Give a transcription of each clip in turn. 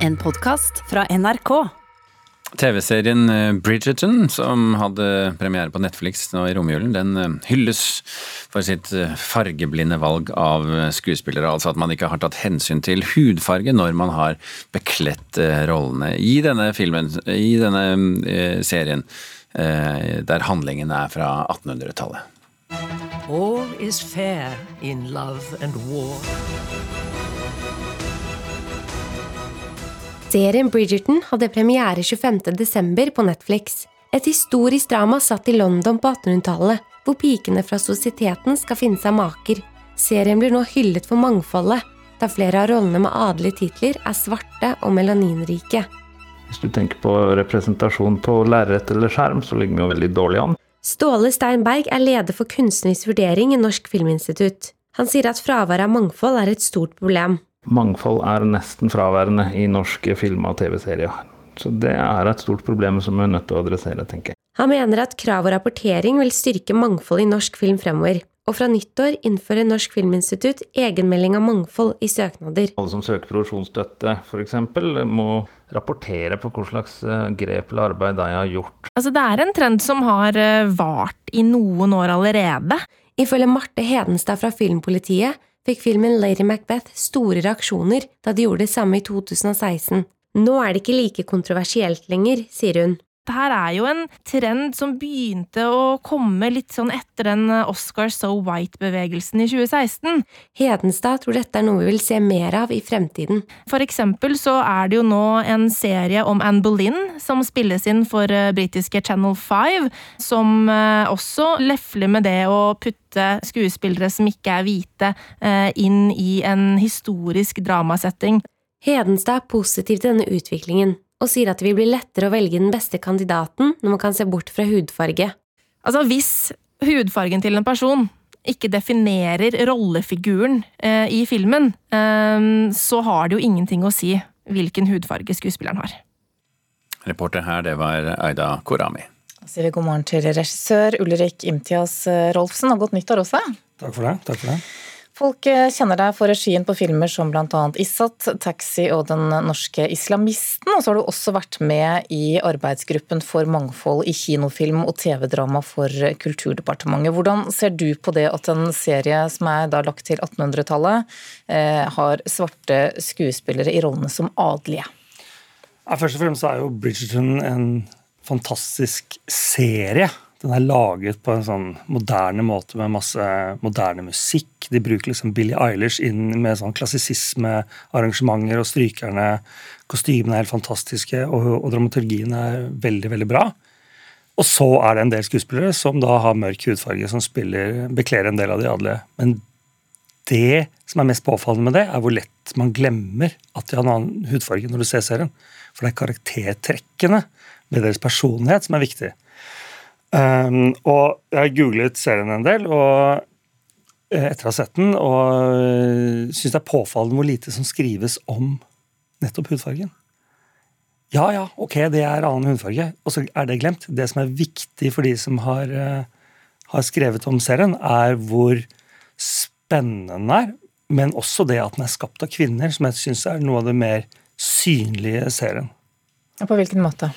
En podkast fra NRK. TV-serien eh, Bridgerton, som hadde premiere på Netflix nå i romjulen, den eh, hylles for sitt eh, fargeblinde valg av skuespillere. Altså at man ikke har tatt hensyn til hudfarge når man har bekledt rollene i denne filmen, i denne serien, der handlingen er fra 1800-tallet. All is fair in love and war. Serien Bridgerton hadde premiere 25.12. på Netflix. Et historisk drama satt i London på 1800-tallet, hvor pikene fra sosieteten skal finne seg maker. Serien blir nå hyllet for mangfoldet, da flere av rollene med adelige titler er svarte og melaninrike. Hvis du tenker på representasjon på lerret eller skjerm, så ligger vi jo veldig dårlig an. Ståle Steinberg er leder for kunstnerisk vurdering i Norsk Filminstitutt. Han sier at fraværet av mangfold er et stort problem. Mangfold er nesten fraværende i norske film- og TV-serier. Så det er et stort problem som vi er nødt til å adressere, tenker jeg. Han mener at krav og rapportering vil styrke mangfold i norsk film fremover. Og fra nyttår innfører Norsk Filminstitutt egenmelding av mangfold i søknader. Alle som søker produksjonsstøtte f.eks. må rapportere på hva slags eh, grep eller arbeid de har gjort. Altså, det er en trend som har eh, vart i noen år allerede. Ifølge Marte Hedenstad fra Filmpolitiet fikk filmen Lady Macbeth store reaksjoner da de gjorde det samme i 2016. Nå er det ikke like kontroversielt lenger, sier hun. Dette her er jo en trend som begynte å komme litt sånn etter den Oscar So White-bevegelsen i 2016. Hedenstad tror dette er noe vi vil se mer av i fremtiden. For eksempel så er det jo nå en serie om Anne Boleyn som spilles inn for eh, britiske Channel 5, som eh, også lefler med det å putte skuespillere som ikke er hvite, eh, inn i en historisk dramasetting. Hedenstad er positiv til denne utviklingen og sier at det vil bli lettere å velge den beste kandidaten når man kan se bort fra hudfarge. Altså, hvis hudfargen til en person ikke definerer rollefiguren eh, i filmen, eh, så har det jo ingenting å si hvilken hudfarge skuespilleren har. Reporter her, det var Aida Korami. Da sier vi god morgen til regissør Ulrik Imtias eh, Rolfsen, og godt nyttår også. Takk for det. takk for det. Folk eh, kjenner deg for regien på filmer som bl.a. Issat, Taxi og Den norske islamisten. Og så har du også vært med i arbeidsgruppen for mangfold i kinofilm og TV-drama for Kulturdepartementet. Hvordan ser du på det at en serie som er da lagt til 1800-tallet, eh, har svarte skuespillere i rollene som adelige? Ja, først og fremst er jo Bridgerton en fantastisk serie den er laget på en sånn moderne måte med masse moderne musikk. De bruker liksom Billie Eilish inn med sånn klassisismearrangementer, og strykerne Kostymene er helt fantastiske, og, og dramaturgien er veldig, veldig bra. Og så er det en del skuespillere som da har mørk hudfarge, som spiller, bekler en del av de adelige. Men det som er mest påfallende med det, er hvor lett man glemmer at de har en annen hudfarge når du ser serien. For det er karaktertrekkene ved deres personlighet som er viktig. Um, og jeg googlet serien en del og eh, etter å ha sett den, og uh, syns det er påfallende hvor lite som skrives om nettopp hudfargen. Ja, ja, ok, det er annen hudfarge, og så er det glemt. Det som er viktig for de som har, uh, har skrevet om serien, er hvor spennende den er, men også det at den er skapt av kvinner, som jeg syns er noe av det mer synlige serien serien. På hvilken måte?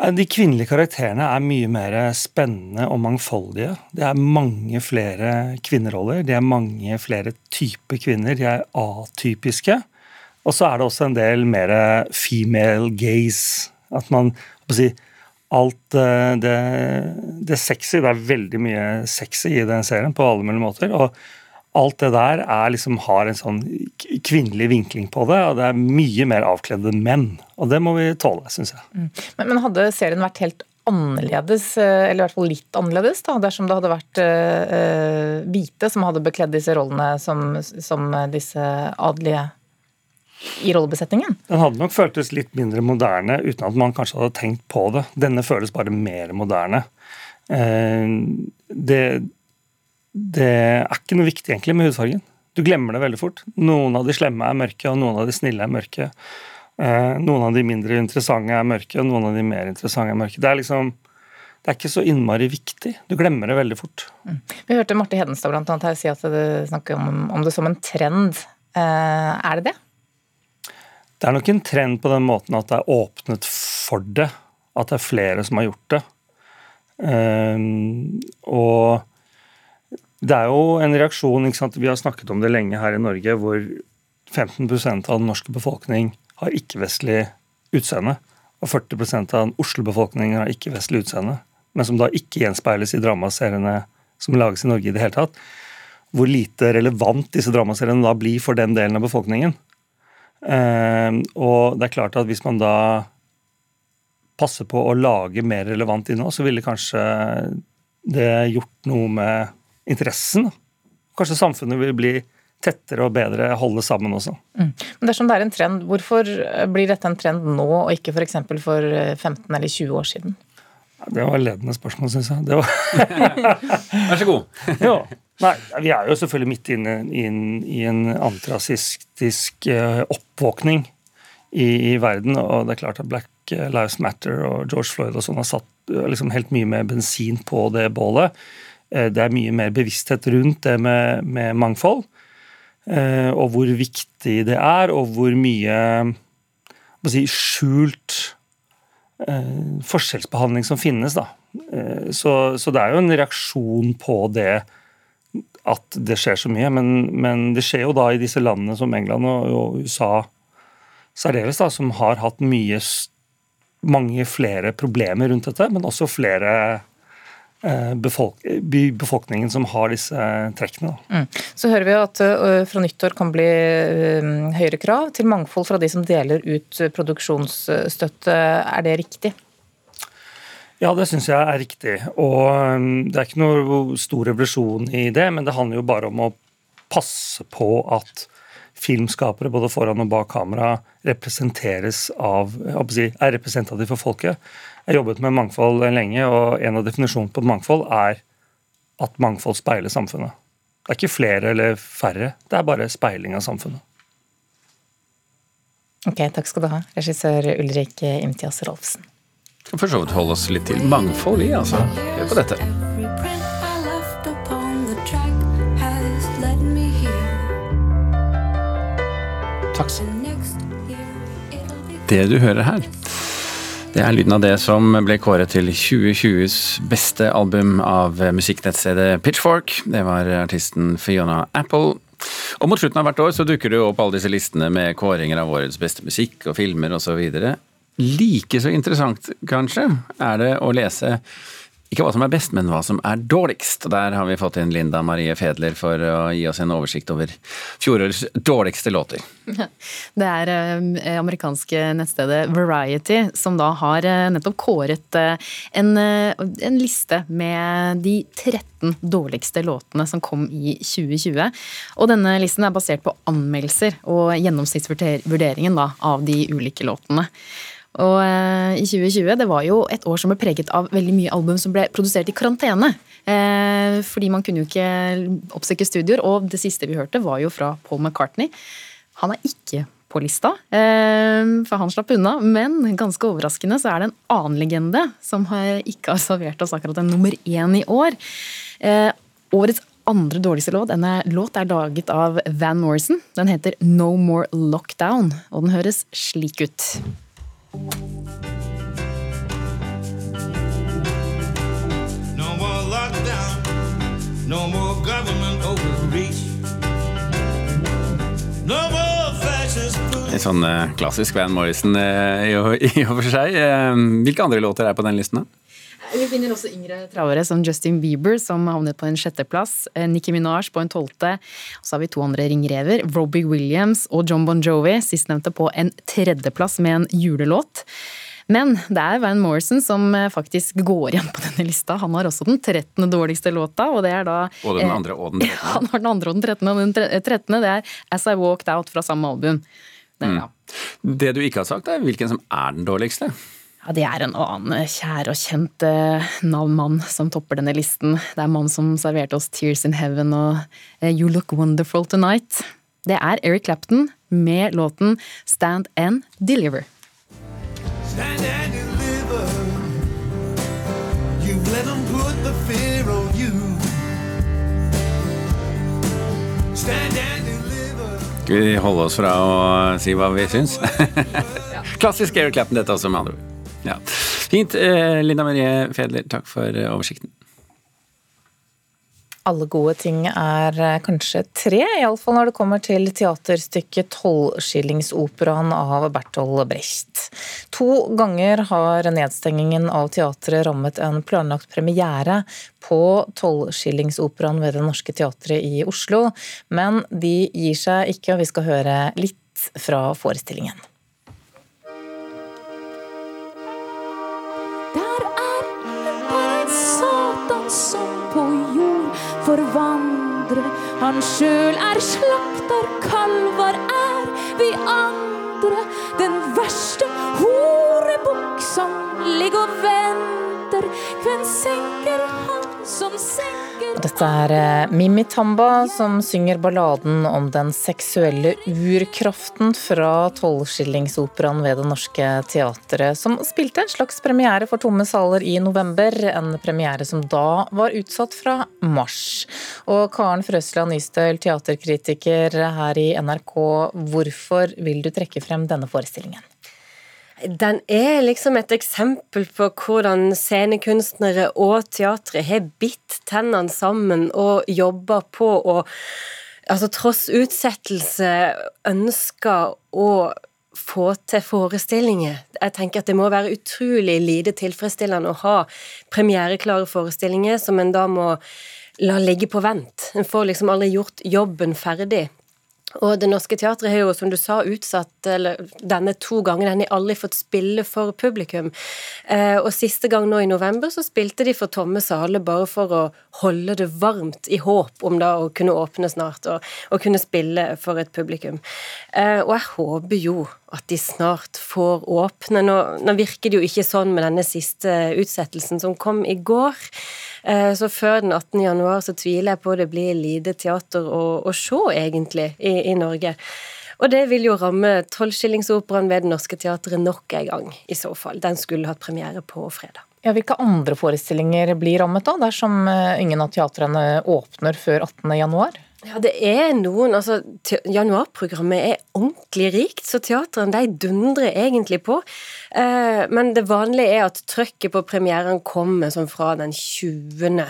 De kvinnelige karakterene er mye mer spennende og mangfoldige. Det er mange flere kvinneroller. Det er mange flere typer kvinner. De er atypiske. Og så er det også en del mer female gaze. At man si, Alt eh, det, det sexy Det er veldig mye sexy i den serien på alle mulige måter. og alt det der liksom, har en sånn kvinnelig vinkling på det, og det er mye mer avkledde menn. Og det må vi tåle, syns jeg. Mm. Men, men, hadde serien vært helt annerledes, eh, eller i hvert fall litt annerledes, da, dersom det hadde vært uh, hvite som hadde bekledd disse rollene som, som disse adelige i rollebesetningen? Den hadde nok føltes litt mindre moderne uten at man kanskje hadde tenkt på det. Denne føles bare mer moderne. Det det er ikke noe viktig egentlig med hudfargen. Du glemmer det veldig fort. Noen av de slemme er mørke, og noen av de snille er mørke. Eh, noen av de mindre interessante er mørke, og noen av de mer interessante er mørke. Det er liksom det er ikke så innmari viktig. Du glemmer det veldig fort. Mm. Vi hørte Marte Hedenstad blant annet her si at det snakker om, om det som en trend. Eh, er det det? Det er nok en trend på den måten at det er åpnet for det. At det er flere som har gjort det. Eh, og det er jo en reaksjon? Vi har snakket om det lenge her i Norge, hvor 15% av den norske befolkning har ikke-vestlig utseende. Og 40% av den Oslo-befolkningen har ikke-vestlig utseende. Men som da ikke gjenspeiles i dramaseriene som lages i Norge i det hele tatt. Hvor lite relevant disse dramaseriene da blir for den delen av befolkningen. Um, og det er klart at hvis man da passer på å lage mer relevant innhold, så ville kanskje det gjort noe med interessen. Kanskje samfunnet vil bli tettere og bedre holde sammen også. Mm. Men Dersom det er en trend, hvorfor blir dette en trend nå, og ikke f.eks. For, for 15 eller 20 år siden? Det var ledende spørsmål, syns jeg. Vær så god. jo. Nei, Vi er jo selvfølgelig midt inne inn, i en antirasistisk uh, oppvåkning i, i, verden. Og det er klart at Black Lives Matter og George Floyd og sånn har satt liksom helt mye mer bensin på det bålet. Uh, det er mye mer bevissthet rundt det med, med mangfold. og hvor viktig det er, og hvor mye si, skjult forskjellsbehandling som finnes. da. Så, så, det er jo en reaksjon på det at det skjer så mye. Men, men, det skjer jo da i disse landene som England og, og USA særdeles, da, som har hatt mye mange flere problemer rundt dette, men også flere eh, befolk befolkningen som har disse trekkene. Mm. Så hører vi at uh, fra nyttår kan bli høyere krav til mangfold fra de som deler ut produksjonsstøtte. Er det riktig? Ja, det syns jeg er riktig. Og det er ikke noe stor revolusjon i det, men det handler jo bare om å passe på at filmskapere både foran og bak kamera representeres av, si, er representative for folket. Jeg har jobbet med mangfold lenge, og en av definisjonene på mangfold er at mangfold speiler samfunnet. Det er ikke flere eller færre, det er bare speiling av samfunnet. Ok, Takk skal du ha, regissør Ulrik Imtias Rolfsen. Skal for så vidt holde oss litt til mangfold i, altså. Hør på dette. Takk. Det du hører her, det er lyden av det som ble kåret til 2020s beste album av musikknettstedet Pitchfork. Det var artisten Fiona Apple. Og mot slutten av hvert år så dukker det opp alle disse listene med kåringer av årets beste musikk og filmer osv. Like så interessant, kanskje, er det å lese ikke hva som er best, men hva som er dårligst. Der har vi fått inn Linda Marie Fedler for å gi oss en oversikt over fjorårets dårligste låter. Det er eh, amerikanske nettstedet Variety som da har eh, nettopp kåret eh, en, en liste med de 13 dårligste låtene som kom i 2020. Og denne listen er basert på anmeldelser og gjennomsnittsvurderingen da, av de ulike låtene. Og eh, i 2020 det var jo et år som ble preget av veldig mye album som ble produsert i karantene. Eh, fordi man kunne jo ikke oppsøke studioer, og det siste vi hørte, var jo fra Paul McCartney. Han er ikke på lista, eh, for han slapp unna. Men ganske overraskende så er det en annen legende som ikke har servert oss akkurat en nummer én i år. Årets andre dårligste låt denne låt er laget av Van Morrison. Den heter No More Lockdown, og den høres slik ut. No more lockdown, no more government overreach. No more fascist En sånn eh, klassisk Van Morrison eh, i og for seg. Eh, hvilke andre låter er på den listen? da? Vi finner også yngre travere som Justin Bieber, som havnet på en sjetteplass. Nikki Nicki Minaj på en tolvte. Og så har vi to andre ringrever, Robbie Williams og John Bon Jovi, sistnevnte på en tredjeplass med en julelåt. Men det er Van Morrison som eh, faktisk går igjen på denne lista. Han har også den 13. dårligste låta, og det er da Og den andre og den 13. han har den andre og den 13. Og den 13. det er As I Walked Out fra samme album. Det, mm. ja. det du ikke har sagt, er hvilken som er den dårligste? Ja, Det er en annen kjær og kjent navn mann som topper denne listen. Det er mannen som serverte oss Tears in Heaven og eh, You Look Wonderful Tonight. Det er Eric Clapton med låten Stand and Deliver. Stand and deliver. You've let them put the fear on you. Stand and Skal vi holde oss fra å si hva vi syns? Klassisk Eric Clapton, dette også, med andre ord. Ja. Fint. Eh, Linda Marie Fedler, takk for eh, oversikten. Alle gode ting er eh, kanskje tre, iallfall når det kommer til teaterstykket Tolvskillingsoperaen av Bertolt Brecht. To ganger har nedstengingen av teatret rammet en planlagt premiere på Tolvskillingsoperaen ved Det Norske Teatret i Oslo, men de gir seg ikke, og vi skal høre litt fra forestillingen. Han sjøl er slakter, kalver er vi andre. Den verste horebukk som ligger og venter. Hvem senker han Dette er eh, Mimmi Tamba som synger balladen om den seksuelle urkraften fra Tolvskillingsoperaen ved Det Norske Teatret, som spilte en slags premiere for tomme saler i november. En premiere som da var utsatt fra mars. Og Karen Frøsland Nystøl, teaterkritiker her i NRK, hvorfor vil du trekke frem denne forestillingen? Den er liksom et eksempel på hvordan scenekunstnere og teatret har bitt tennene sammen og jobba på å altså tross utsettelse ønsker å få til forestillinger. Jeg tenker at det må være utrolig lite tilfredsstillende å ha premiereklare forestillinger som en da må la ligge på vent. En får liksom aldri gjort jobben ferdig. Og Det Norske Teatret har jo, som du sa, utsatt eller, denne to ganger. Den har aldri fått spille for publikum. Eh, og Siste gang nå i november så spilte de for tomme saler bare for å holde det varmt, i håp om da å kunne åpne snart og, og kunne spille for et publikum. Eh, og jeg håper jo at de snart får åpne. Nå, nå virker det jo ikke sånn med denne siste utsettelsen som kom i går. Eh, så før den 18. januar så tviler jeg på det blir lite teater å, å se, egentlig, i, i, Norge. Og det vil jo ramme Tolvskillingsoperaen ved Det Norske Teatret nok en gang, i så fall. Den skulle hatt premiere på fredag. Ja, Hvilke andre forestillinger blir rammet da, dersom eh, ingen av teatrene åpner før 18. Ja, det er noen altså, Januarprogrammet er ordentlig rikt, så teatrene de dundrer egentlig på. Eh, men det vanlige er at trøkket på premieren kommer sånn fra den 20.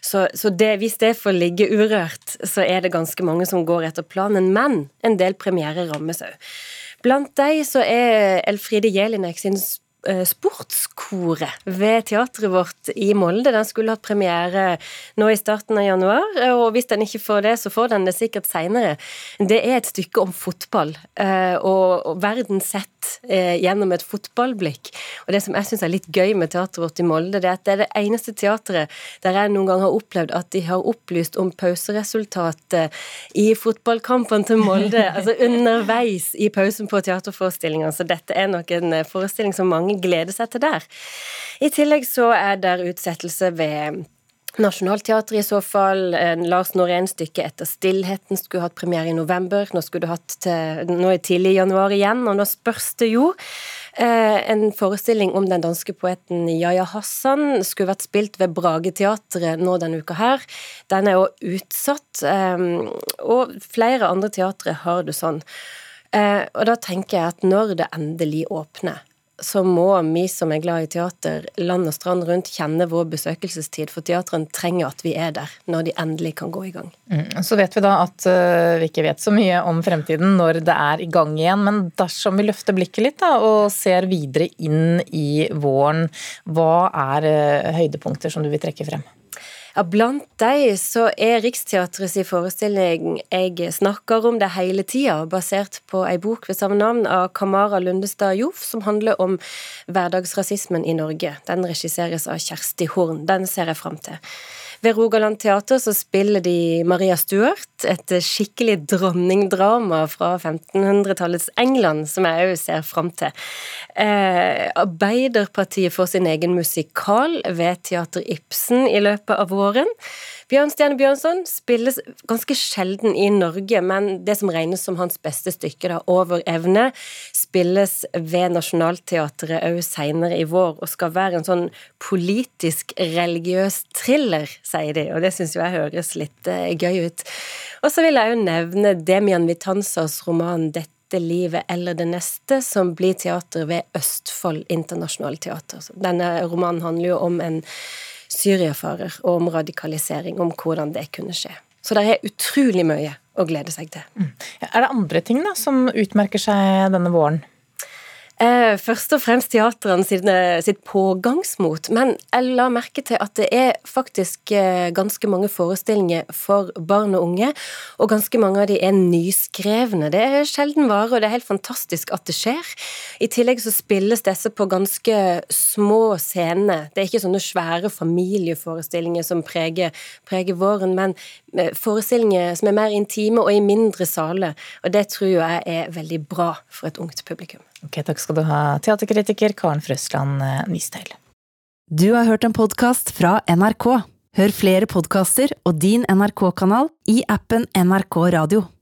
Så, så det, hvis det får ligge urørt, så er det ganske mange som går etter planen. Men en del premierer rammes òg. Blant de så er Elfride Jelinek sin sportskoret ved teatret vårt i Molde. Den skulle hatt premiere nå i starten av januar, og hvis den ikke får det, så får den det sikkert seinere. Det er et stykke om fotball, eh, og verden sett eh, gjennom et fotballblikk. Og det som jeg syns er litt gøy med teatret vårt i Molde, det er at det er det eneste teatret der jeg noen gang har opplevd at de har opplyst om pauseresultatet i fotballkampene til Molde, altså underveis i pausen på teaterforestillinga. Så dette er nok en forestilling som mange gleder seg til der. I tillegg så er der utsettelse ved Nationaltheatret i så fall. Lars Norén-stykket 'Etter stillheten' skulle hatt premiere i november. Nå skulle du hatt til, nå er tidlig i januar igjen, og nå spørs det jo. Eh, en forestilling om den danske poeten Yahya Hassan skulle vært spilt ved Brageteatret nå denne uka her. Den er jo utsatt, eh, og flere andre teatre har det sånn. Eh, og da tenker jeg at når det endelig åpner, så må vi som er glad i teater, land og strand rundt, kjenne vår besøkelsestid. For teatrene trenger at vi er der når de endelig kan gå i gang. Mm. Så vet vi da at uh, vi ikke vet så mye om fremtiden når det er i gang igjen. Men dersom vi løfter blikket litt da, og ser videre inn i våren, hva er uh, høydepunkter som du vil trekke frem? Ja, Blant de så er Riksteatrets forestilling Jeg snakker om det hele tida, basert på ei bok ved samme navn av Kamara Lundestad Joff, som handler om hverdagsrasismen i Norge. Den regisseres av Kjersti Horn. Den ser jeg fram til. Ved Rogaland Teater så spiller de Maria Stuart, et skikkelig dronningdrama fra 1500-tallets England, som jeg òg ser fram til. Eh, Arbeiderpartiet får sin egen musikal ved Teater Ibsen i løpet av våren. Bjørnstjerne Bjørnson spilles ganske sjelden i Norge, men det som regnes som hans beste stykke, da, 'Over evne', spilles ved Nationaltheatret òg seinere i vår, og skal være en sånn politisk religiøs thriller, sier de, og det syns jo jeg høres litt uh, gøy ut. Og så vil jeg jo nevne Demian Vitanzas roman 'Dette livet eller det neste', som blir teater ved Østfold Internasjonale Teater. Denne romanen handler jo om en syriafarer og om radikalisering, om hvordan det kunne skje. Så det er utrolig mye å glede seg til. Mm. Er det andre ting da som utmerker seg denne våren? Eh, først og fremst teatrene sitt pågangsmot, men jeg la merke til at det er faktisk eh, ganske mange forestillinger for barn og unge, og ganske mange av de er nyskrevne. Det er sjelden vare, og det er helt fantastisk at det skjer. I tillegg så spilles disse på ganske små scener. Det er ikke sånne svære familieforestillinger som preger, preger våren, men forestillinger som er mer intime og i mindre saler, og det tror jeg er veldig bra for et ungt publikum. Ok, Takk skal du ha, teaterkritiker Karen Frøsland eh, Nystøyl. Du har hørt en podkast fra NRK. Hør flere podkaster og din NRK-kanal i appen NRK Radio.